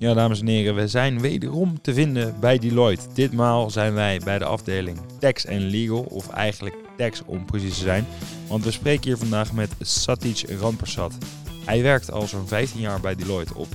Ja, dames en heren, we zijn wederom te vinden bij Deloitte. Ditmaal zijn wij bij de afdeling Tax en Legal, of eigenlijk Tax om precies te zijn. Want we spreken hier vandaag met Satish Rampersad. Hij werkt al zo'n 15 jaar bij Deloitte op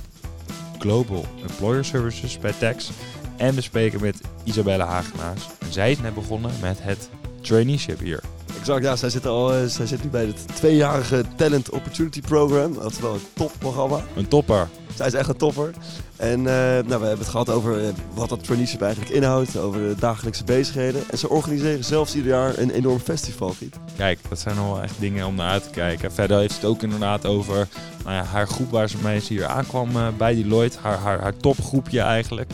Global Employer Services bij Tax. En we spreken met Isabelle Hagenaars. Zij is net begonnen met het traineeship hier. Exact, ja. Zij zit, al, uh, zij zit nu bij het tweejarige Talent Opportunity Program. Dat is wel een topprogramma. Een topper. Zij is echt een topper. En uh, nou, we hebben het gehad over uh, wat dat traineeship eigenlijk inhoudt, over de dagelijkse bezigheden. En ze organiseren zelfs ieder jaar een enorm festival. Kijk, dat zijn wel echt dingen om naar uit te kijken. Verder heeft het ook inderdaad over nou ja, haar groep waar ze mee hier aankwam bij Deloitte. Haar, haar, haar topgroepje eigenlijk.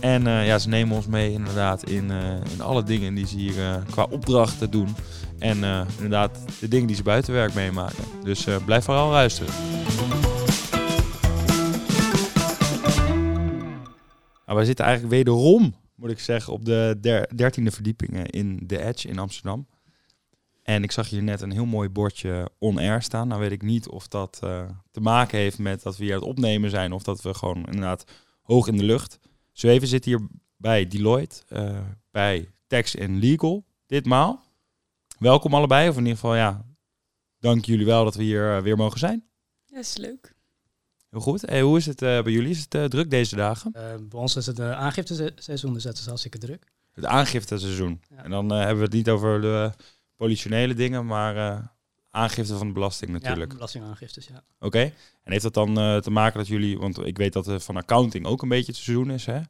En ja, ze nemen ons mee inderdaad in, in alle dingen die ze hier qua opdrachten doen. En uh, inderdaad de dingen die ze buiten werk meemaken. Dus uh, blijf vooral luisteren. Nou, wij zitten eigenlijk wederom, moet ik zeggen, op de dertiende verdieping in The Edge in Amsterdam. En ik zag hier net een heel mooi bordje on-air staan. Nou weet ik niet of dat te maken heeft met dat we hier het opnemen zijn... of dat we gewoon inderdaad hoog in de lucht. Zo even zit hier bij Deloitte, bij Tax Legal, ditmaal welkom allebei. Of in ieder geval, ja, dank jullie wel dat we hier uh, weer mogen zijn. Ja, is leuk. Heel goed. Hey, hoe is het uh, bij jullie? Is het uh, druk deze dagen? bij ons is het de aangifteseizoen, dus het is hartstikke druk. Het aangifte-seizoen. Ja. En dan hebben we het niet over de politionele dingen, maar aangifte van de belasting natuurlijk. Ja, belastingaangiftes, ja. Oké. Okay. En heeft dat dan te maken dat jullie, want ik weet dat het van accounting ook een beetje het seizoen is, hè?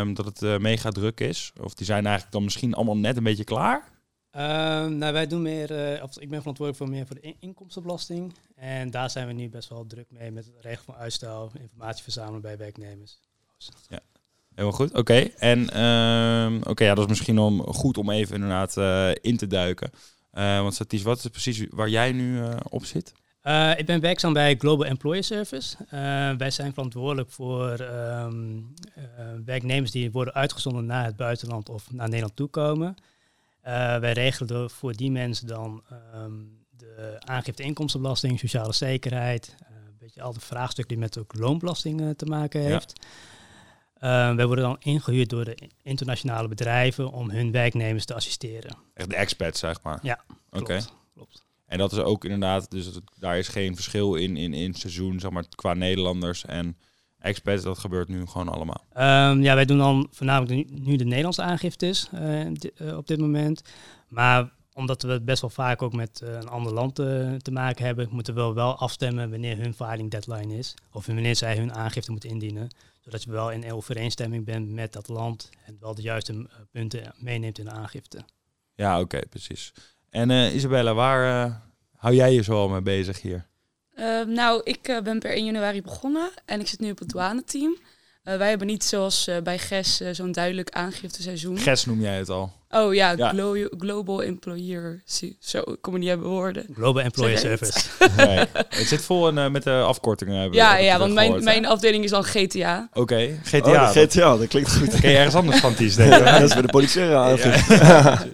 Um, dat het mega druk is. Of die zijn eigenlijk dan misschien allemaal net een beetje klaar? Uh, nou, wij doen meer, of ik ben verantwoordelijk voor meer voor de in inkomstenbelasting. En daar zijn we nu best wel druk mee met het regelen van uitstel, informatie verzamelen bij werknemers. Ja, helemaal goed. Oké, okay. en uh, oké, okay, ja, dat is misschien om, goed om even inderdaad uh, in te duiken. Uh, want Satish, wat is precies waar jij nu op zit? ik ben werkzaam bij Global Employer Service. wij zijn verantwoordelijk voor um, werknemers die worden uitgezonden naar het buitenland of naar Nederland toe komen. Uh, wij regelen voor die mensen dan um, de aangifte inkomstenbelasting, sociale zekerheid, uh, een beetje al de vraagstukken die met ook loonbelasting uh, te maken heeft. Ja. wij worden dan ingehuurd door de internationale bedrijven om hun werknemers te assisteren. Echt de expats, zeg maar? Ja, klopt. Okay. klopt. En dat is ook inderdaad, dus daar is geen verschil in, in, in seizoen, zeg maar, qua Nederlanders en expats, dat gebeurt nu gewoon allemaal? Um, ja, wij doen dan voornamelijk nu de Nederlandse aangiftes uh, uh, op dit moment. Maar omdat we het best wel vaak ook met uh, een ander land te maken hebben, moeten we wel afstemmen wanneer hun filing deadline is. Of wanneer zij hun aangifte moeten indienen. Zodat je wel in overeenstemming bent met dat land en wel de juiste punten meeneemt in de aangifte. Ja, oké, okay, precies. En Isabella, waar hou jij je zoal mee bezig hier? Uh, nou, ik uh, ben per 1 januari begonnen en ik zit nu op het douaneteam. Uh, wij hebben niet zoals bij GES zo'n duidelijk aangifteseizoen. GES noem jij het al. Oh ja, ja. Glo Global Employer. Zo, ik kom er niet hebben woorden. Global Employer Service. nee, het zit vol in, met de afkortingen. Ja, ja want mijn, mijn afdeling is dan GTA. Oké, okay, GTA. Oh, GTA, dat klinkt goed. Ken je ergens anders van Ties, denk ik? dat is bij de politie ja.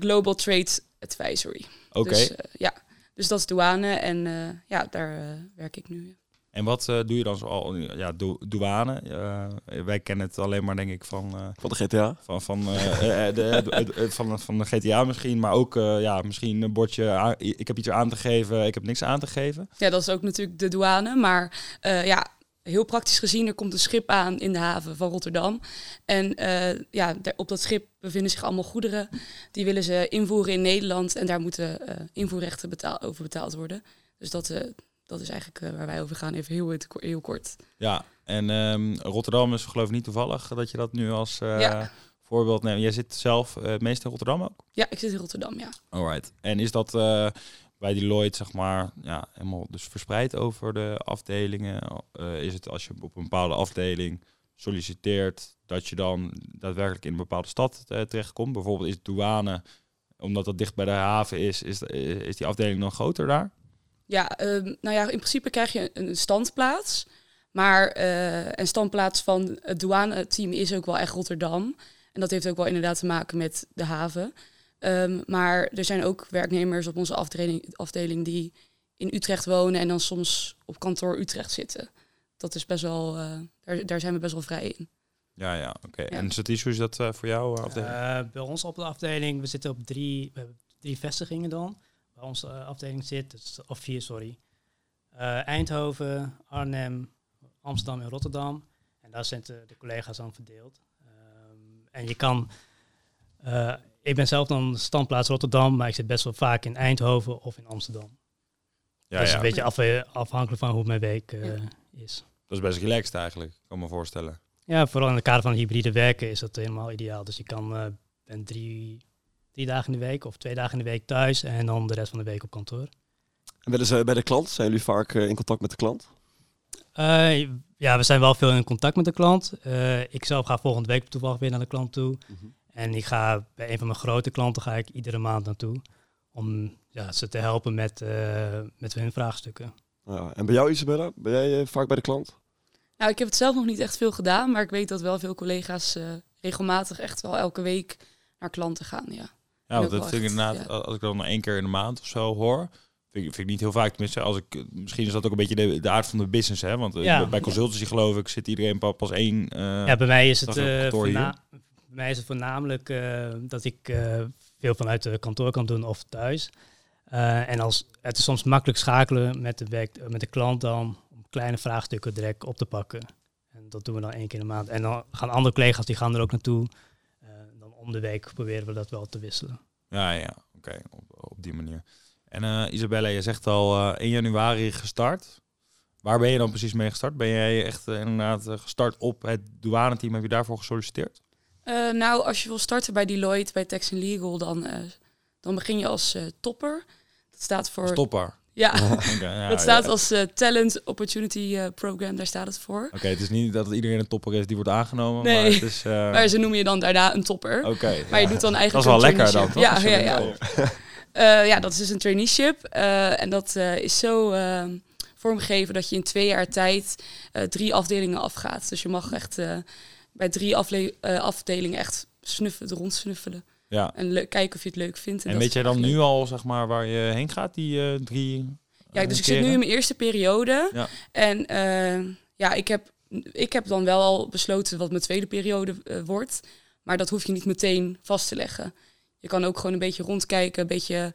Global Trade Advisory. Oké. Okay. Dus, ja. Dus dat is douane en uh, ja, daar uh, werk ik nu. En wat uh, doe je dan zoal? Ja, do douane. wij kennen het alleen maar, denk ik, van... van de GTA? Van, van, de, de, van, van de GTA misschien, maar ook ja, misschien een bordje... Aan, ik heb iets aan te geven, ik heb niks aan te geven. Ja, dat is ook natuurlijk de douane. Maar ja, heel praktisch gezien, er komt een schip aan in de haven van Rotterdam. En uh, ja, op dat schip bevinden zich allemaal goederen. Die willen ze invoeren in Nederland. En daar moeten uh, invoerrechten betaal over betaald worden. Dus dat, uh, dat is eigenlijk waar wij over gaan, even heel, heel kort. Ja, en um, Rotterdam is geloof ik niet toevallig dat je dat nu als ja. voorbeeld neemt. Jij zit zelf het meest in Rotterdam ook? Ja, ik zit in Rotterdam, ja. Alright. En is dat bij Deloitte, zeg maar, ja, helemaal dus verspreid over de afdelingen? Uh, is het als je op een bepaalde afdeling solliciteert, dat je dan daadwerkelijk in een bepaalde stad uh, terechtkomt? Bijvoorbeeld is douane, omdat dat dicht bij de haven is, is, is die afdeling dan groter daar? Ja, uh, nou ja, in principe krijg je een standplaats. Maar een standplaats van het douane-team is ook wel echt Rotterdam. En dat heeft ook wel inderdaad te maken met de haven. Um, maar er zijn ook werknemers op onze afdeling, afdeling die in Utrecht wonen en dan soms op kantoor Utrecht zitten. dat is best wel, eh, daar, daar zijn we best wel vrij in. Ja, ja, oké. En Satish, hoe is dat eh, voor jou? afdeling? Uh, bij ons op de afdeling, we zitten op drie, we hebben drie vestigingen dan. Waar onze afdeling zit, dus, of vier, sorry. Eindhoven, Arnhem, Amsterdam en Rotterdam. En daar zijn de, de collega's dan verdeeld. Ehm, en je kan, ik ben zelf dan standplaats Rotterdam, maar ik zit best wel vaak in Eindhoven of in Amsterdam. Ja, dat is een beetje af, afhankelijk van hoe mijn week is. Dat is best relaxed eigenlijk, kan me voorstellen. Ja, vooral in het kader van hybride werken is dat helemaal ideaal. Dus je kan uh, ben drie, drie dagen in de week of twee dagen in de week thuis en dan de rest van de week op kantoor. En bij de, bij de klant, zijn jullie vaak uh, in contact met de klant? Uh, ja, we zijn wel veel in contact met de klant. ik zelf ga volgende week toevallig weer naar de klant toe. Mm -hmm. En ik ga bij een van mijn grote klanten ga ik iedere maand naartoe. Om ja, ze te helpen met, met hun vraagstukken. Ja, en bij jou Isabella, ben jij vaak bij de klant? Nou, ik heb het zelf nog niet echt veel gedaan, maar ik weet dat wel veel collega's uh, regelmatig echt wel elke week naar klanten gaan. Ja, ja dat vind ik inderdaad, als ik dan maar één keer in de maand of zo hoor, vind ik, vind ik niet heel vaak. Tenminste, als ik, misschien is dat ook een beetje de, de aard van de business, hè? Want ja, bij consultancy geloof ik zit iedereen pas één. Uh, ja, bij mij is het, uh, mij is het voornamelijk dat ik veel vanuit de kantoor kan doen of thuis. en als het is soms makkelijk schakelen met de, werk, met de klant dan kleine vraagstukken direct op te pakken. En dat doen we dan één keer in de maand. En dan gaan andere collega's die gaan er ook naartoe. Dan om de week proberen we dat wel te wisselen. Ja, ja, oké, op, die manier. En Isabelle, je zegt al uh, eh, 1 januari gestart. Waar ben je dan precies mee gestart? Ben jij echt inderdaad gestart op het douane-team? Heb je daarvoor gesolliciteerd? Nou, als je wil starten bij Deloitte, bij Tax Legal, dan, dan begin je als topper. Dat staat voor... topper? Ja, ja dat staat als Talent Opportunity Program, daar staat het voor. Oké, het is niet dat iedereen een topper is die wordt aangenomen, nee. maar het is... Maar ze noemen je dan daarna een topper. Oké. maar je doet dan eigenlijk Dat is wel lekker dan, toch? Ja, ja, ja. ja, dat is dus een traineeship. en dat is zo vormgegeven dat je in twee jaar tijd drie afdelingen afgaat. Dus je mag echt bij drie afdelingen echt snuffelen, rondsnuffelen. Ja. En kijken of je het leuk vindt. En, en weet jij dan nu al, zeg maar, waar je heen gaat, die uh, drie Ja, dus ik zit nu in mijn eerste periode. Ja. En uh, ja, ik heb, ik heb dan wel al besloten wat mijn tweede periode wordt. Maar dat hoef je niet meteen vast te leggen. Je kan ook gewoon een beetje rondkijken, een beetje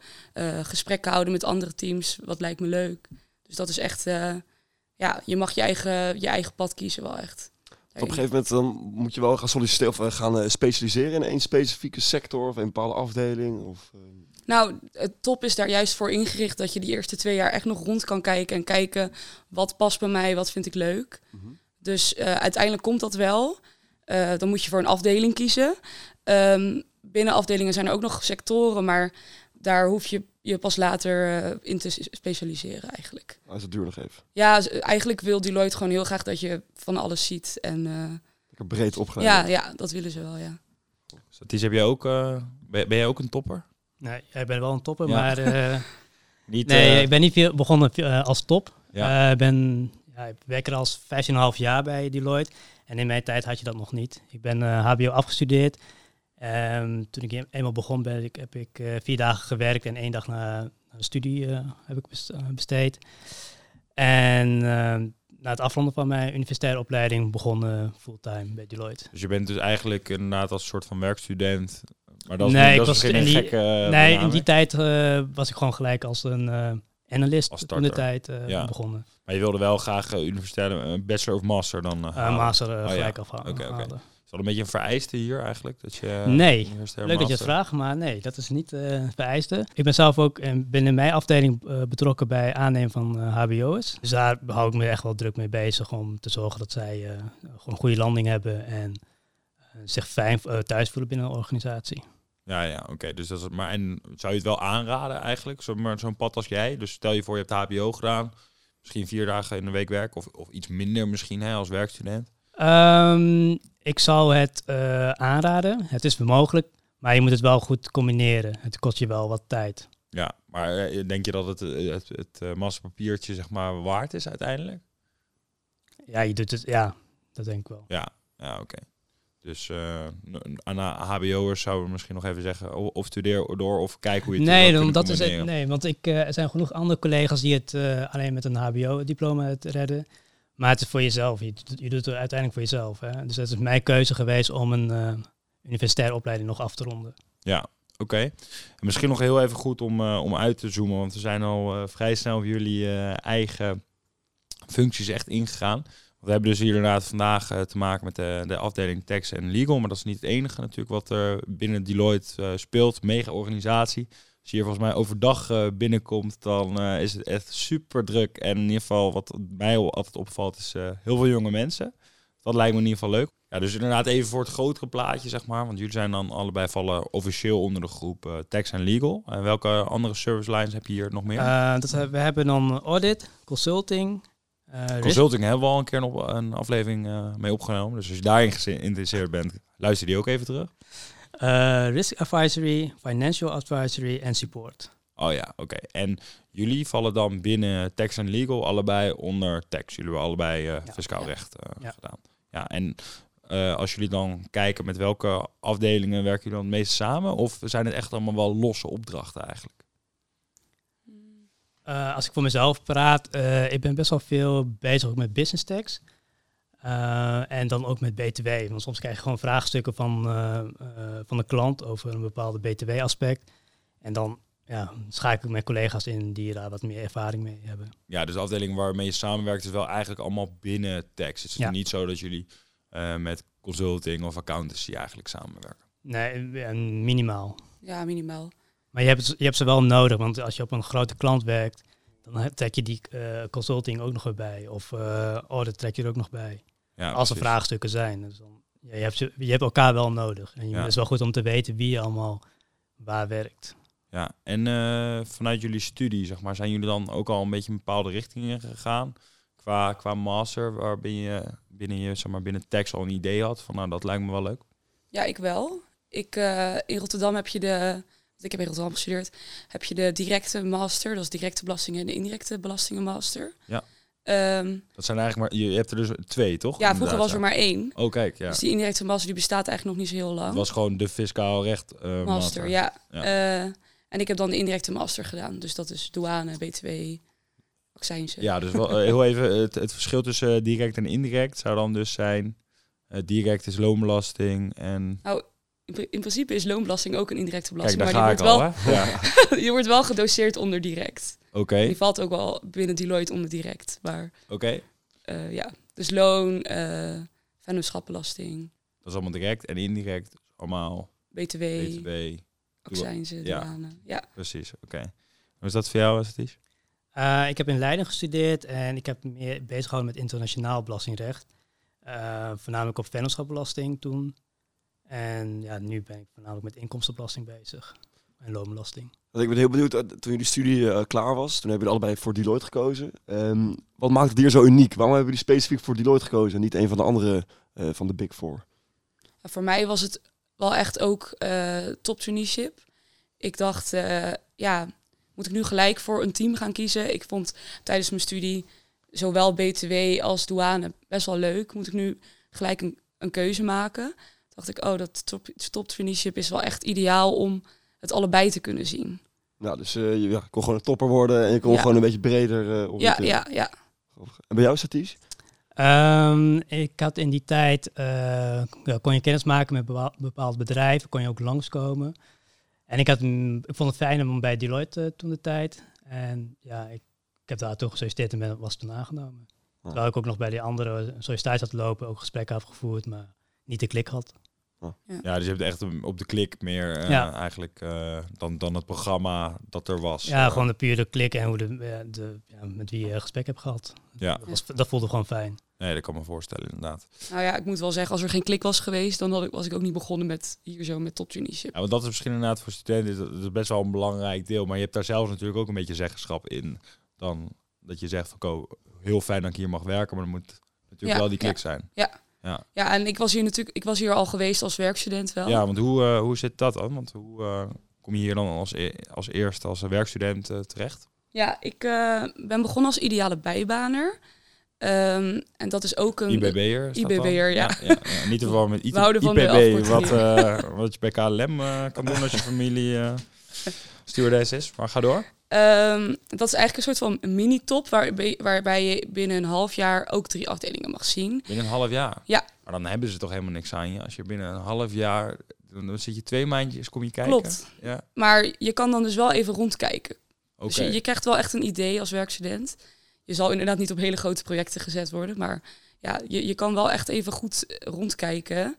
gesprekken houden met andere teams. Wat lijkt me leuk. Dus dat is echt, ja, je mag je eigen, je eigen pad kiezen wel echt. Op een gegeven moment dan moet je wel gaan solliciteren of eh, gaan uh, specialiseren in één specifieke sector of een bepaalde afdeling. Of, uh... Nou, het top is daar juist voor ingericht dat je die eerste twee jaar echt nog rond kan kijken en kijken wat past bij mij, wat vind ik leuk. Mm -hmm. Dus uh, uiteindelijk komt dat wel. dan moet je voor een afdeling kiezen. Um, binnen afdelingen zijn er ook nog sectoren, maar daar hoef je je pas later uh, in te specialiseren eigenlijk. Als het duur nog even. Ja, eigenlijk wil Deloitte gewoon heel graag dat je van alles ziet. En, uh, breed opgeleid. Ja, ja, dat willen ze wel, ja. Satis, heb je ook, uh, ben, ben jij ook een topper? Nee, ik ben wel een topper, ja. maar niet, nee, ik ben niet veel begonnen als top. Ja. Ik ben, ja, ik werk er als 15,5 jaar bij Deloitte. En in mijn tijd had je dat nog niet. Ik ben HBO afgestudeerd. Um, toen ik eenmaal begon, ben ik, heb ik uh, vier dagen gewerkt en één dag naar, studie uh, heb ik eh, besteed. En uh, na het afronden van mijn universitaire opleiding begonnen fulltime bij Deloitte. Dus je bent dus eigenlijk inderdaad als soort van werkstudent. Maar dat is, nee, dat ik was geen in die, gekke. nee, in die tijd was ik gewoon gelijk als een analist als in de tijd ja. begonnen. Maar je wilde wel graag universitaire bachelor of master dan? master oh, gelijk ja. af. Okay, okay dat een beetje een vereiste hier eigenlijk? Dat je, nee, leuk dat je het vraagt, maar nee, dat is niet uh, vereiste. Ik ben zelf ook binnen mijn afdeling uh, betrokken bij aannemen van uh, eh, HBO's. Dus daar hou ik me echt wel druk mee bezig om te zorgen dat zij gewoon een goede landing hebben en zich fijn thuis voelen binnen een organisatie. Ja, ja, oké. Dus dat is maar en zou je het wel aanraden eigenlijk, zo'n zo pad als jij? Dus stel je voor je hebt HBO gedaan, misschien vier dagen in de week werk of, of iets minder misschien hè, als werkstudent. Um, ik zou het uh, aanraden. Het is mogelijk, maar je moet het wel goed combineren. Het kost je wel wat tijd. Ja, maar eh, denk je dat het het, het, het massapapiertje zeg maar waard is uiteindelijk? Ja, je doet het. Ja, dat denk ik wel. Ja, ja oké. Dus uh, aan HBO'ers zouden we misschien nog even zeggen, of studeer door of kijk hoe je het Nee, dan, dat is het, nee want ik, uh, er zijn genoeg andere collega's die het uh, alleen met een HBO-diploma redden. Maar het is voor jezelf. Je, je doet het uiteindelijk voor jezelf. Hè? Dus dat is mijn keuze geweest om een eh, universitaire opleiding nog af te ronden. Ja, oké. En Misschien nog heel even goed om, eh, om uit te zoomen, want we zijn al eh, vrij snel op jullie eigen functies echt ingegaan. We hebben dus hier inderdaad vandaag te maken met de, de afdeling Tax en Legal, maar dat is niet het enige natuurlijk wat er binnen Deloitte speelt. Mega organisatie. Als je hier volgens mij overdag eh, binnenkomt, dan eh, is het echt super druk. En in ieder geval, wat mij al altijd opvalt, is eh, heel veel jonge mensen. Dat lijkt me in ieder geval leuk. Ja, dus inderdaad even voor het grotere plaatje, zeg maar. Want jullie zijn dan allebei vallen officieel onder de groep Tax en Legal. En welke andere service lines heb je hier nog meer? Dat, we hebben dan audit, consulting, Consulting hebben we al een keer nog een aflevering mee opgenomen. Dus als je daarin geïnteresseerd bent, luister die ook even terug. Eh, risk advisory, financial advisory en support. Oh ja, oké. En jullie vallen dan binnen tax en legal allebei onder tax. Jullie hebben allebei Ja. fiscaal Ja. recht eh, Ja. gedaan. Ja, en als jullie dan kijken met welke afdelingen werken jullie dan het meest samen? Of zijn het echt allemaal wel losse opdrachten eigenlijk? Als ik voor mezelf praat, ik ben best wel veel bezig met business tax. Eh, en dan ook met BTW. Want soms krijg je gewoon vraagstukken van, eh, eh, van de klant over een bepaalde BTW-aspect. En dan ja, schakel ik mijn collega's in die daar wat meer ervaring mee hebben. Ja, dus de afdeling waarmee je samenwerkt is wel eigenlijk allemaal binnen tax. Het is Ja. niet zo dat jullie eh, met consulting of accountancy eigenlijk samenwerken. Nee, minimaal. Ja, minimaal. Maar je hebt, je hebt ze wel nodig, want als je op een grote klant werkt, dan trek je die eh, consulting ook nog weer bij. Of eh audit trek je er ook nog bij. Ja, als er precies. vraagstukken zijn. Dus dan, ja, je, hebt ze, je hebt elkaar wel nodig. En je- het is wel goed om te weten wie allemaal waar werkt. Ja, en eh, vanuit jullie studie, zeg maar, zijn jullie dan ook al een beetje een bepaalde richting in gegaan? Qua, qua master, waar ben je binnen je, zeg maar, binnen tax al een idee had van, nou, dat lijkt me wel leuk. Ja, ik wel. Ik, eh, in Rotterdam heb je de, want ik heb in Rotterdam gestudeerd, heb je de directe master, dat is directe belastingen en de indirecte belastingen master. Ja. Ehm, Dat zijn eigenlijk maar, je hebt er dus twee, toch? ja, vroeger was er maar één. Oh, kijk, ja. Dus die indirecte master die bestaat eigenlijk nog niet zo heel lang. Het was gewoon de fiscaal recht eh, master. master, ja. Ja. Eh, en ik heb dan de indirecte master gedaan. Dus dat is douane, btw, accijnzen. Ja, dus wel, eh, heel even, het, het verschil tussen direct en indirect zou dan dus zijn, direct is loonbelasting en... In, pri- in principe is loonbelasting ook een indirecte belasting. daar maar ga die ik wordt, al, wel? Ja, die wordt wel gedoseerd onder direct. oké, Die valt ook wel binnen Deloitte onder direct. Maar oké. eh, ja, dus loon, eh vennootschapbelasting, Dat is allemaal direct en indirect, allemaal btw, BTW. accijnzen, Ja. douane. Ja. Precies, oké. Hoe is dat voor jou, Satish? Eh, ik heb in Leiden gestudeerd en ik heb me meer bezig gehouden met internationaal belastingrecht. Eh, voornamelijk op vennootschapbelasting toen. En ja, nu ben ik voornamelijk met inkomstenbelasting bezig. En loonbelasting. Want ik ben heel benieuwd, eh, toen jullie studie eh, klaar was, toen hebben jullie allebei voor Deloitte gekozen. Ehm, wat maakt het hier zo uniek? Waarom hebben jullie specifiek voor Deloitte gekozen en niet een van de andere eh, van de Big Four? Ja, Voor mij was het wel echt ook eh top traineeship. Ik dacht, eh, ja, moet ik nu gelijk voor een team gaan kiezen? Ik vond tijdens mijn studie zowel BTW als douane best wel leuk. Moet ik nu gelijk een, een keuze maken? Dacht ik, oh, dat top, top traineeship is wel echt ideaal om het allebei te kunnen zien. Nou, dus eh, je ja, kon gewoon een topper worden en je kon Ja. gewoon een beetje breder uh, Ja, oriënteren. ja, ja. En bij jou, Satish? Ehm, ik had in die tijd, eh, ja, kon je kennis maken met bepaal- bepaald bedrijf, kon je ook langskomen. En ik, had, ik vond het fijn om bij Deloitte eh, toen de tijd. En ja, ik, ik heb daar toch gesolliciteerd en ben, was toen aangenomen. Terwijl ik ook nog bij die andere sollicitaties had lopen, ook gesprekken had gevoerd, maar niet de klik had. Ja, dus je hebt echt op de klik meer eh, Ja. eigenlijk eh, dan, dan het programma dat er was. Ja, Eh, gewoon de pure klik en hoe de, de, ja, met wie je gesprek hebt gehad. Ja, Dat, was, dat voelde gewoon fijn. nee, dat kan me voorstellen inderdaad. Nou ja, ik moet wel zeggen, als er geen klik was geweest, dan had ik, was ik ook niet begonnen met hier zo met top traineeship. Ja, want dat is misschien inderdaad voor studenten dat is best wel een belangrijk deel. Maar je hebt daar zelf natuurlijk ook een beetje zeggenschap in. Dan dat je zegt, van, oh, heel fijn dat ik hier mag werken, maar er moet natuurlijk Ja, wel die klik ja. Zijn. Ja, en ik was hier natuurlijk, ik was hier al geweest als werkstudent wel. Ja, want hoe, eh, hoe zit dat dan? Want hoe eh, kom je hier dan als, e- als eerste als werkstudent eh, terecht? Ja, ik ben begonnen als ideale bijbaner. Ehm, en dat is ook een... IBB'er? IBB'er, ja. ja, ja, ja. Niet te verwarren met IT, IPB, wat, wat je bij KLM kan doen als je familie stewardess is. Maar ga door. Ehm, dat is eigenlijk een soort van mini-top waarbij, waarbij je binnen een half jaar ook drie afdelingen mag zien. Binnen een half jaar? Ja. Maar dan hebben ze toch helemaal niks aan je. Als je binnen een half jaar, dan zit je twee maandjes, kom je kijken. Klopt. Ja, Maar je kan dan dus wel even rondkijken. oké. Dus je, je krijgt wel echt een idee als werkstudent. Je zal inderdaad niet op hele grote projecten gezet worden, maar ja, je, je kan wel echt even goed eh, rondkijken.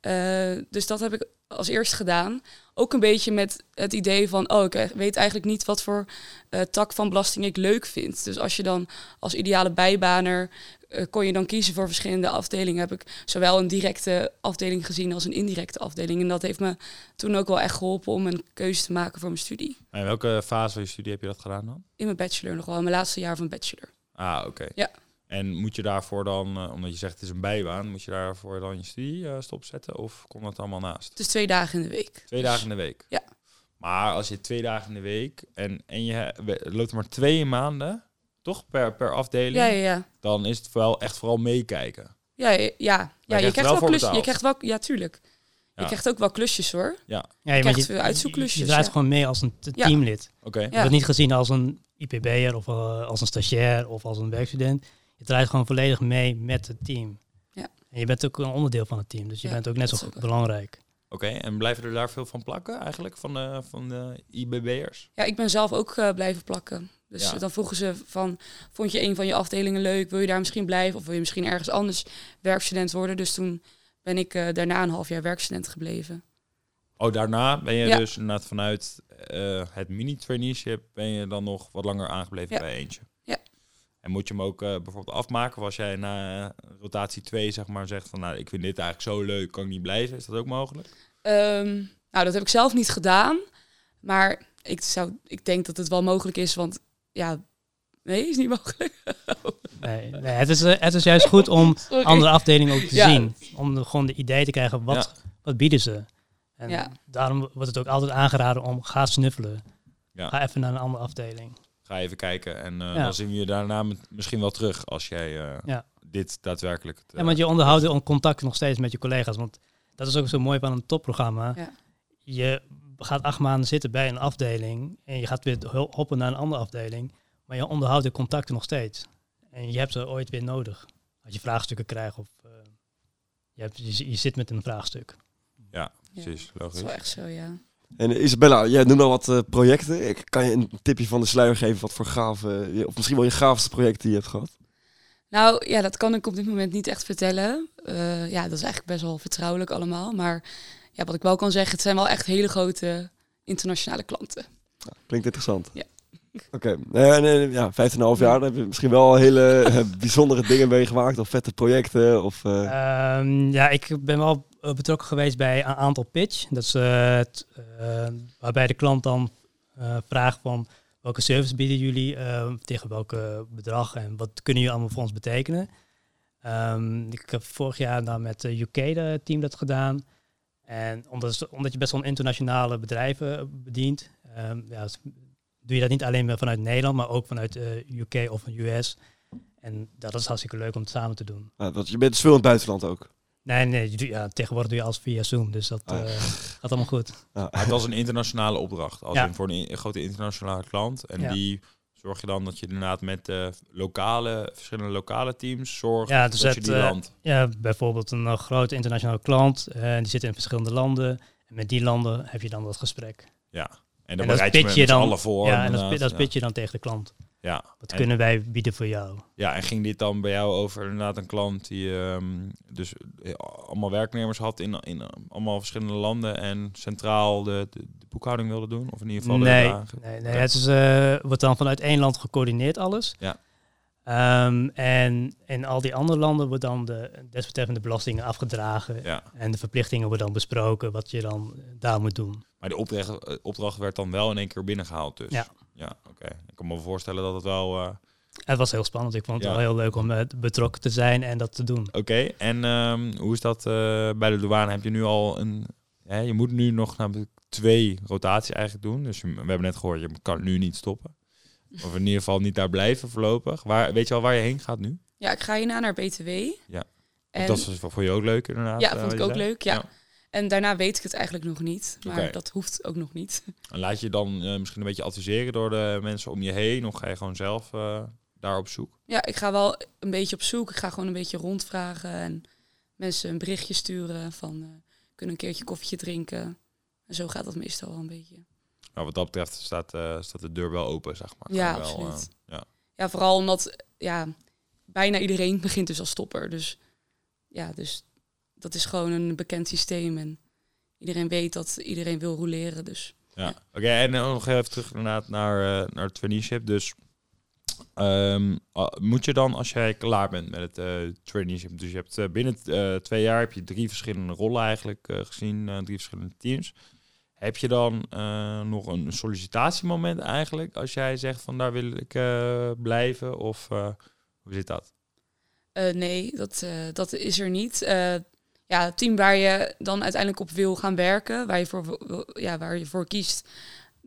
Eh, dus dat heb ik als eerst gedaan. Ook een beetje met het idee van, oh, ik weet eigenlijk niet wat voor eh, tak van belasting ik leuk vind. Dus als je dan als ideale bijbaner eh, kon je dan kiezen voor verschillende afdelingen. Heb ik zowel een directe afdeling gezien als een indirecte afdeling. En dat heeft me toen ook wel echt geholpen om een keuze te maken voor mijn studie. En in welke fase van je studie heb je dat gedaan dan? In mijn bachelor nog wel, in mijn laatste jaar van bachelor. Ah, oké. Ja. En moet je daarvoor dan, eh, omdat je zegt het is een bijbaan, moet je daarvoor dan je studie eh, stopzetten? Of komt dat allemaal naast? Dus twee dagen in de week. Twee dagen in de week? Ja. Maar als je twee dagen in de week en, en je loopt er maar twee maanden, toch per, per afdeling, Ja, ja, ja. dan is het wel echt vooral meekijken. Ja, ja, ja. je krijgt wel klusjes. Je krijgt wel, ja, tuurlijk. Ja. Je krijgt ook wel klusjes hoor. Ja, Ja, je, krijgt je, veel uitzoekklusjes, je, je draait ja. gewoon mee als een teamlid. oké. Je wordt niet gezien als een IPB'er of eh, als een stagiair of als een werkstudent. Je draait gewoon volledig mee met het team. Ja. En je bent ook een onderdeel van het team, dus je Ja, bent ook net zo ook belangrijk. Oké, en blijven er daar veel van plakken eigenlijk, van de, van de IBB'ers? Ja, ik ben zelf ook eh, blijven plakken. Dus Ja. dan vroegen ze van, vond je een van je afdelingen leuk? Wil je daar misschien blijven? Of wil je misschien ergens anders werkstudent worden? Dus toen ben ik eh, daarna een half jaar werkstudent gebleven. Oh, daarna ben je Ja. dus inderdaad vanuit eh, het mini-traineeship ben je dan nog wat langer aangebleven Ja. bij eentje. En moet je hem ook eh, bijvoorbeeld afmaken? Of als jij na eh, rotatie 2 zeg maar zegt van nou, ik vind dit eigenlijk zo leuk, kan ik niet blijven? Is dat ook mogelijk? Ehm, nou, dat heb ik zelf niet gedaan. Maar ik, zou, ik denk dat het wel mogelijk is, want ja, nee, is niet mogelijk. Nee, nee, het, is, eh, het is juist goed om Sorry. andere afdelingen ook te Ja. zien. Om de, gewoon de idee te krijgen, wat, wat bieden ze? En Ja. daarom wordt het ook altijd aangeraden om, ga snuffelen. Ja. Ga even naar een andere afdeling. Ga even kijken en eh, Ja. dan zien we je daarna misschien wel terug als jij eh, Ja. dit daadwerkelijk... Ja, want je onderhoudt een contact nog steeds met je collega's. Want dat is ook zo mooi van een topprogramma. Ja. Je gaat acht maanden zitten bij een afdeling en je gaat weer hoppen naar een andere afdeling. Maar je onderhoudt de contacten nog steeds. En je hebt ze ooit weer nodig. Als je vraagstukken krijgt of eh, je, hebt, je, je zit met een vraagstuk. Ja, Ja, precies, Dat is logisch. wel echt zo, ja. En eh, Isabella, jij noemt al wat eh, projecten. Ik kan je een tipje van de sluier geven wat voor gave, je- of misschien wel je gaafste project die je hebt gehad? Nou ja, dat kan ik op dit moment niet echt vertellen. Eh, ja, dat is eigenlijk best wel vertrouwelijk allemaal. Maar ja, wat ik wel kan zeggen, het zijn wel echt hele grote internationale klanten. Ja, klinkt interessant. Ja. Oké, nee, nee, ja, 15,5 jaar, dan heb je misschien wel hele eh, bijzondere dingen meegemaakt, of vette projecten, of... eh, Ehm, ja, ik ben wel eh, betrokken geweest bij een aantal pitch. Dat is eh, het, eh, waarbij de klant dan eh, vraagt van welke service bieden jullie, eh, tegen welke bedrag en wat kunnen jullie allemaal voor ons betekenen. Ehm, ik heb vorig jaar dan met de UK team dat gedaan. En omdat, omdat je best wel internationale bedrijven bedient, ehm, ja, s- doe je dat niet alleen maar vanuit Nederland, maar ook vanuit eh, UK of een US. En dat is hartstikke leuk om het samen te doen. nou, want je bent dus veel in het buitenland ook. Nee, nee, ja, tegenwoordig doe je alles via Zoom, dus dat Ah, eh, gaat allemaal goed. Ja. Maar het was een internationale opdracht, als Ja. in voor een, grote internationale klant. En Ja. die zorg je dan dat je inderdaad met de lokale, verschillende lokale teams zorgt Ja, dus dat je die eh, land. Ja, bijvoorbeeld een eh, grote internationale klant, eh, die zit in verschillende landen. En met die landen heb je dan dat gesprek. Ja. En en dan bereid je je dan- allen voor. ja, en dat, dat pitch je dan tegen de klant. Ja. Wat En- kunnen wij bieden voor jou? Ja, en ging dit dan bij jou over inderdaad een klant die ehm, dus eh, allemaal werknemers had in, in eh, allemaal verschillende landen en centraal de, de, de boekhouding wilde doen? Of in ieder geval de Nee, dagen? nee, nee het is, eh, wordt dan vanuit één land gecoördineerd alles. Ja. Ehm, en in al die andere landen wordt dan de desbetreffende belastingen afgedragen. Ja, En de verplichtingen worden dan besproken wat je dan daar moet doen. maar de opdracht, opdracht werd dan wel in één keer binnengehaald dus? Ja. Ja, oké. Ik kan me voorstellen dat het wel... eh, Het was heel spannend. Ik vond het Ja. wel heel leuk om eh, betrokken te zijn en dat te doen. Oké, en ehm, hoe is dat eh, bij de douane? Heb je nu al een... Hè, je moet nu nog namelijk twee rotaties eigenlijk doen. Dus je- we hebben net gehoord, je kan nu niet stoppen. Of in ieder geval niet daar blijven voorlopig. Waar, weet je al waar je heen gaat nu? Ja, ik ga hierna naar BTW. Ja. En, dat is voor je ook leuk inderdaad. ja, vond ik ook zei. leuk. Ja. Ja. En daarna weet ik het eigenlijk nog niet. Maar dat hoeft ook nog niet. En laat je dan eh, misschien een beetje adviseren door de mensen om je heen? Of ga je gewoon zelf eh, daar op zoek? Ja, ik ga wel een beetje op zoek. Ik ga gewoon een beetje rondvragen en mensen een berichtje sturen van eh, kunnen een keertje koffietje drinken. En zo gaat dat meestal wel een beetje. Nou, wat dat betreft staat, staat de deur wel open, zeg maar. Ja, wel, absoluut. ja. Ja, vooral omdat ja, bijna iedereen begint dus als stopper. Dus ja, dus dat is gewoon een bekend systeem. En iedereen weet dat iedereen wil roleren. Dus Ja, oké. en nog even terug inderdaad naar, eh, naar het traineeship. Dus ehm, ah, moet je dan, als jij klaar bent met het eh, traineeship, dus je hebt eh, binnen twee jaar heb je drie verschillende rollen eigenlijk gezien, drie verschillende teams. Heb je dan nog een sollicitatiemoment eigenlijk, als jij zegt van daar wil ik blijven? Of hoe zit dat? nee, dat, dat is er niet. Eh, ja, het team waar je dan uiteindelijk op wil gaan werken, waar je voor, ja, waar je voor kiest,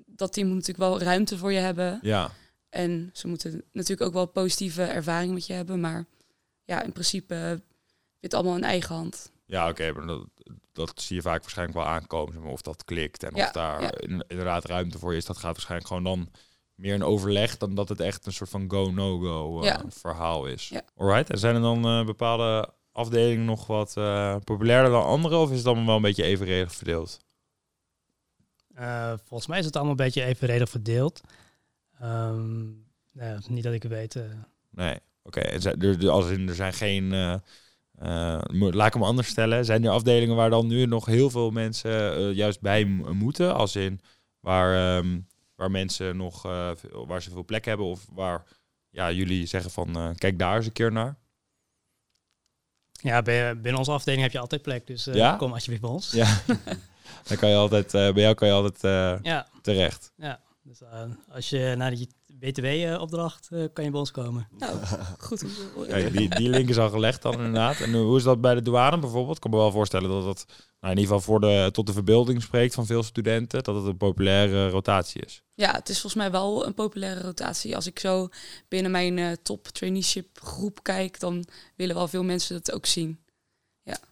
dat team moet natuurlijk wel ruimte voor je hebben. Ja, En ze moeten natuurlijk ook wel positieve ervaring met je hebben. Maar ja, in principe uh, het allemaal in eigen hand. ja oké, maar dat, dat zie je vaak waarschijnlijk wel aankomen. zeg maar, of dat klikt en Ja, of daar ja. inderdaad ruimte voor is. Dat gaat waarschijnlijk gewoon dan meer een overleg dan dat het echt een soort van go-no-go eh, Ja. verhaal is. Alright, en zijn er dan eh, bepaalde afdelingen nog wat eh, populairder dan andere? Of is het allemaal wel een beetje evenredig verdeeld? Eh, volgens mij is het allemaal een beetje evenredig verdeeld. Ehm, nou, niet dat ik het weet. eh. Nee, oké. Er, als in, er zijn geen... laat ik hem anders stellen. Zijn er afdelingen waar dan nu nog heel veel mensen juist bij moeten? Als in waar, ehm, waar mensen nog... waar ze veel plek hebben? Of waar ja, jullie zeggen van... kijk daar eens een keer naar? Ja, binnen onze afdeling heb je altijd plek. Dus Ja? kom alsjeblieft bij ons. Ja. dan kan je altijd... eh, bij jou kan je altijd eh, Ja, terecht. dus eh, als je naar die BTW-opdracht eh, kan je bij ons komen. Nou, goed. Kijk, die, die link is al gelegd dan inderdaad. En hoe is dat bij de douane bijvoorbeeld? Ik kan me wel voorstellen dat dat nou, in ieder geval voor de, tot de verbeelding spreekt van veel studenten. Dat het een populaire rotatie is. Ja, het is volgens mij wel een populaire rotatie. Als ik zo binnen mijn eh, top traineeship groep kijk, dan willen wel veel mensen dat ook zien.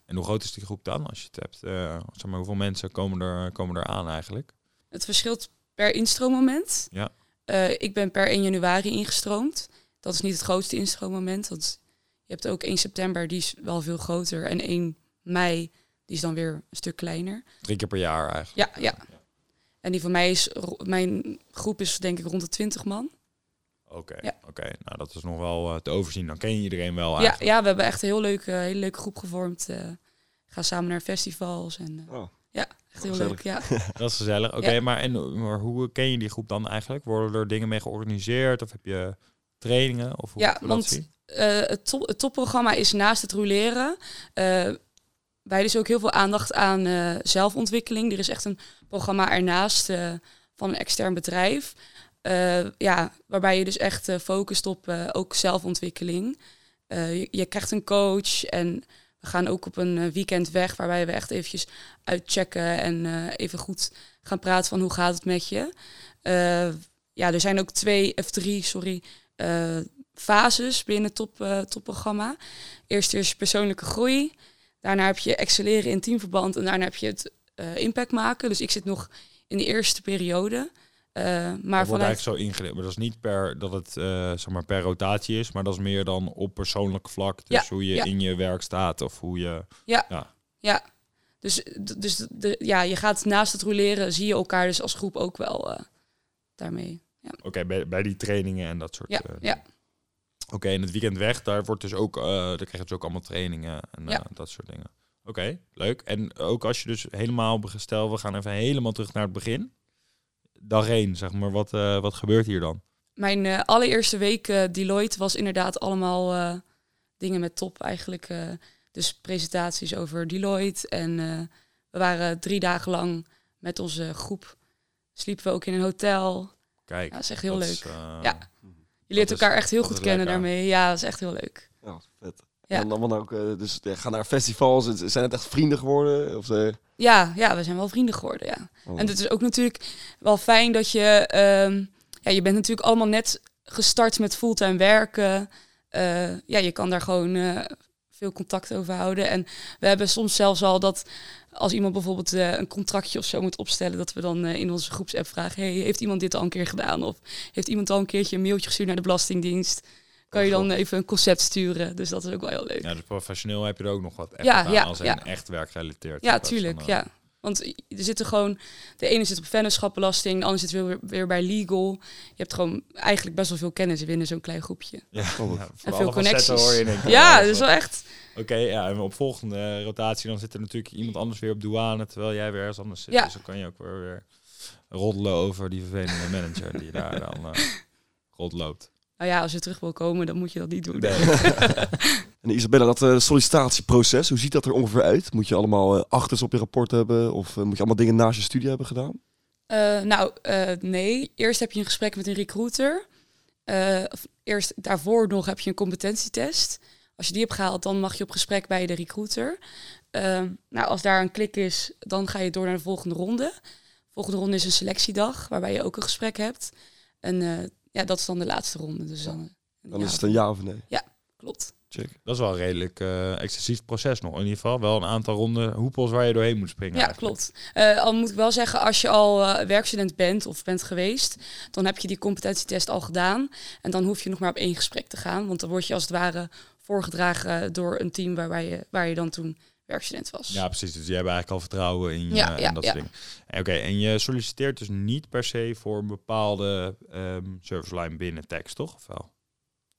En hoe groot is die groep dan als je het hebt? eh, zeg maar, hoeveel mensen komen er, komen er aan eigenlijk? Het verschilt per instroommoment. Ja. Eh, ik ben per 1 januari ingestroomd. Dat is niet het grootste instroommoment. Want je hebt ook 1 september, die is wel veel groter. En 1 mei, die is dan weer een stuk kleiner. Drie keer per jaar eigenlijk. Ja, ja. En die van mij is, mijn groep is denk ik rond de 20 man. Oké, Ja. oké. nou dat is nog wel eh, te overzien. Dan ken je iedereen wel Ja, eigenlijk. ja, we hebben echt een heel leuke, hele leuke groep gevormd. eh gaan samen naar festivals. En, eh, Oh, echt heel gezellig. leuk, ja. Dat is gezellig. Oké, Ja. maar, en, maar hoe ken je die groep dan eigenlijk? Worden er dingen mee georganiseerd? Of heb je trainingen? Of hoe Ja, want-? Eh, het, top, het topprogramma is naast het roleren. eh wij dus ook heel veel aandacht aan eh, zelfontwikkeling. Er is echt een programma ernaast van een extern bedrijf. Ja, waarbij je dus echt focust op ook zelfontwikkeling. Je, je krijgt een coach en we gaan ook op een eh, weekend weg waarbij we echt eventjes uitchecken en eh, even goed gaan praten van hoe gaat het met je. Eh, ja, er zijn ook twee of drie, sorry, eh, fases binnen top, topprogramma. Eerst is persoonlijke groei. Daarna heb je excelleren in teamverband. En daarna heb je het impact maken. Dus ik zit nog in de eerste periode. Eh, maar dat wordt vanuit, eigenlijk zo ingedeeld. Maar dat is niet per dat het eh, zeg maar per rotatie is, maar dat is meer dan op persoonlijk vlak. Dus Ja, hoe je ja. in je werk staat of hoe je. ja, dus, d- dus de, ja, je gaat naast het roleren, zie je elkaar dus als groep ook wel eh, daarmee. Oké, bij, bij die trainingen en dat soort. Ja, ja. Oké, en het weekend weg, daar wordt dus ook, daar krijg je dus ook allemaal trainingen en Ja. dat soort dingen. Oké, leuk. En ook als je dus helemaal stel, we gaan even helemaal terug naar het begin. Dag één, zeg maar. Wat, eh, wat gebeurt hier dan? Mijn eh, allereerste week eh, Deloitte was inderdaad allemaal eh, dingen met top eigenlijk. eh, dus presentaties over Deloitte. En eh, we waren drie dagen lang met onze groep. Sliepen we ook in een hotel. Kijk, Ja, dat is echt heel leuk. is, Ja. Je leert is- elkaar echt heel goed kennen daarmee. Ja, dat is echt heel leuk. Ja, vet. Ja. En dan allemaal ook, eh, dus ja, gaan naar festivals. Zijn het echt vrienden geworden? Of, eh, Ja, ja, we zijn wel vrienden geworden, ja. oh. En het is ook natuurlijk wel fijn dat je... ehm, ja, je bent natuurlijk allemaal net gestart met fulltime werken. Eh, ja, je kan daar gewoon veel contact over houden. En we hebben soms zelfs al dat als iemand bijvoorbeeld een contractje of zo moet opstellen, dat we dan in onze groepsapp vragen: hey, heeft iemand dit al een keer gedaan? Of heeft iemand al een keertje een mailtje gestuurd naar de Belastingdienst? Kan je dan even een concept sturen? Dus dat is ook wel heel leuk. Ja, dus professioneel heb je er ook nog wat echt Ja, aan ja, als ja. een echt werkgerelateerd. Ja, tuurlijk. Ja. Want er zitten gewoon, de ene zit op vennootschapbelasting, de andere zit weer, weer bij legal. Je hebt gewoon eigenlijk best wel veel kennis binnen zo'n klein groepje. Ja, ja, en veel connecties. hoor je Ja, dat is wel echt. Oké, ja, en op volgende rotatie dan zit er natuurlijk iemand anders weer op douane, terwijl jij weer ergens anders zit. Ja. Dus dan kan je ook weer, weer roddelen over die vervelende manager die daar dan eh rondloopt. Nou ja, als je terug wil komen, dan moet je dat niet doen. Nee. En Isabella, dat eh, sollicitatieproces, hoe ziet dat er ongeveer uit? Moet je allemaal eh, achters op je rapport hebben? Of eh, moet je allemaal dingen naast je studie hebben gedaan? Nou, nee. Eerst heb je een gesprek met een recruiter. Of eerst daarvoor nog heb je een competentietest. Als je die hebt gehaald, dan mag je op gesprek bij de recruiter. Nou, als daar een klik is, dan ga je door naar de volgende ronde. De volgende ronde is een selectiedag, waarbij je ook een gesprek hebt. En eh, ja, dat is dan de laatste ronde. Dus dan, eh, Dan ja, is het een ja of nee. Klopt. Check. Dat is wel een redelijk eh excessief proces nog. In ieder geval wel een aantal ronde hoepels waar je doorheen moet springen. Ja, eigenlijk. klopt. Eh, al moet ik wel zeggen, als je al werkstudent bent of bent geweest, dan heb je die competentietest al gedaan. En dan hoef je nog maar op één gesprek te gaan. Want dan word je als het ware voorgedragen door een team waarbij je, waar je dan toen werkstudent was. Ja, precies. Dus die hebben eigenlijk al vertrouwen in je Ja, en ja, dat ja. soort dingen. Oké, en je solliciteert dus niet per se voor een bepaalde ehm service line binnen tekst, toch? Of wel?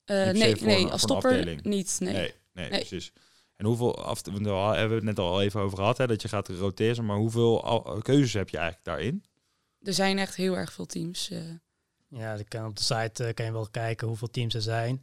Eh, nee, voor nee als stopper niet. Nee. nee, nee, Nee. precies. En hoeveel, af, want daar hebben we het net al even over gehad, hè, dat je gaat roteren, maar hoeveel keuzes heb je eigenlijk daarin? Er zijn echt heel erg veel teams. eh. Ja, dan kan op de site eh, kan je wel kijken hoeveel teams er zijn.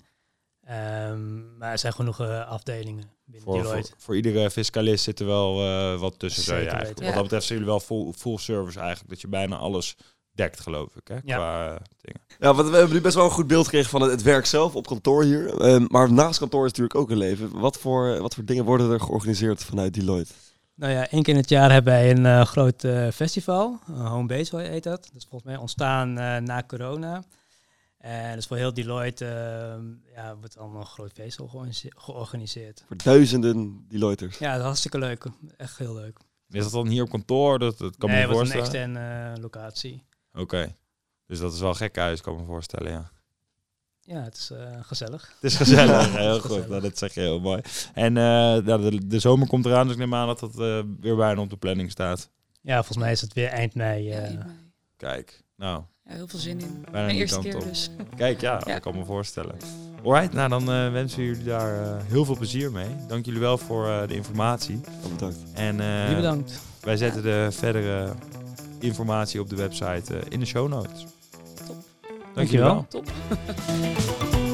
Ehm, maar er zijn genoeg eh, afdelingen Voor, voor, iedere fiscalist zit er wel eh, wat tussen. je eigenlijk. Wat dat betreft zijn jullie wel full, full service eigenlijk, dat je bijna alles dekt, geloof ik, hè, Ja. qua eh, dingen. Ja, want we hebben nu best wel een goed beeld gekregen van het, het werk zelf op kantoor hier. Ehm, maar naast kantoor is natuurlijk ook een leven. Wat voor, wat voor dingen worden er georganiseerd vanuit Deloitte? Nou ja, één keer in het jaar hebben wij een eh, groot eh, festival. Uh, Home Base heet dat. Dat is volgens mij ontstaan eh, na corona. En dus voor heel Deloitte eh, ja, wordt allemaal een groot feestel georganise- georganiseerd. Voor duizenden Deloitters. Ja, dat is hartstikke leuk. Echt heel leuk. Is dat dan hier op kantoor? Dat, dat kan nee, me het niet was een voorstellen. externe eh, locatie. Oké. Dus dat is wel gek huis, kan ik me voorstellen, ja. Ja, het is eh, gezellig. Het is gezellig, heel is goed. gezellig. Nou, dat zeg je heel mooi. En eh, ja, de, de zomer komt eraan, dus ik neem aan dat dat eh, weer bijna op de planning staat. Ja, volgens mij is het weer eind mei. ja, eh, in mei. Kijk, nou, Ja, heel veel zin in. bijna Mijn eerste keer op. dus. Kijk, ja, Ja. dat kan me voorstellen. Alright, nou dan eh, wensen we jullie daar eh, heel veel plezier mee. Dank jullie wel voor eh, de informatie. Oh, bedankt. En eh, Jullie bedankt. wij zetten de verdere informatie op de website eh, in de show notes. Top. Dank Dankjewel. wel. Top.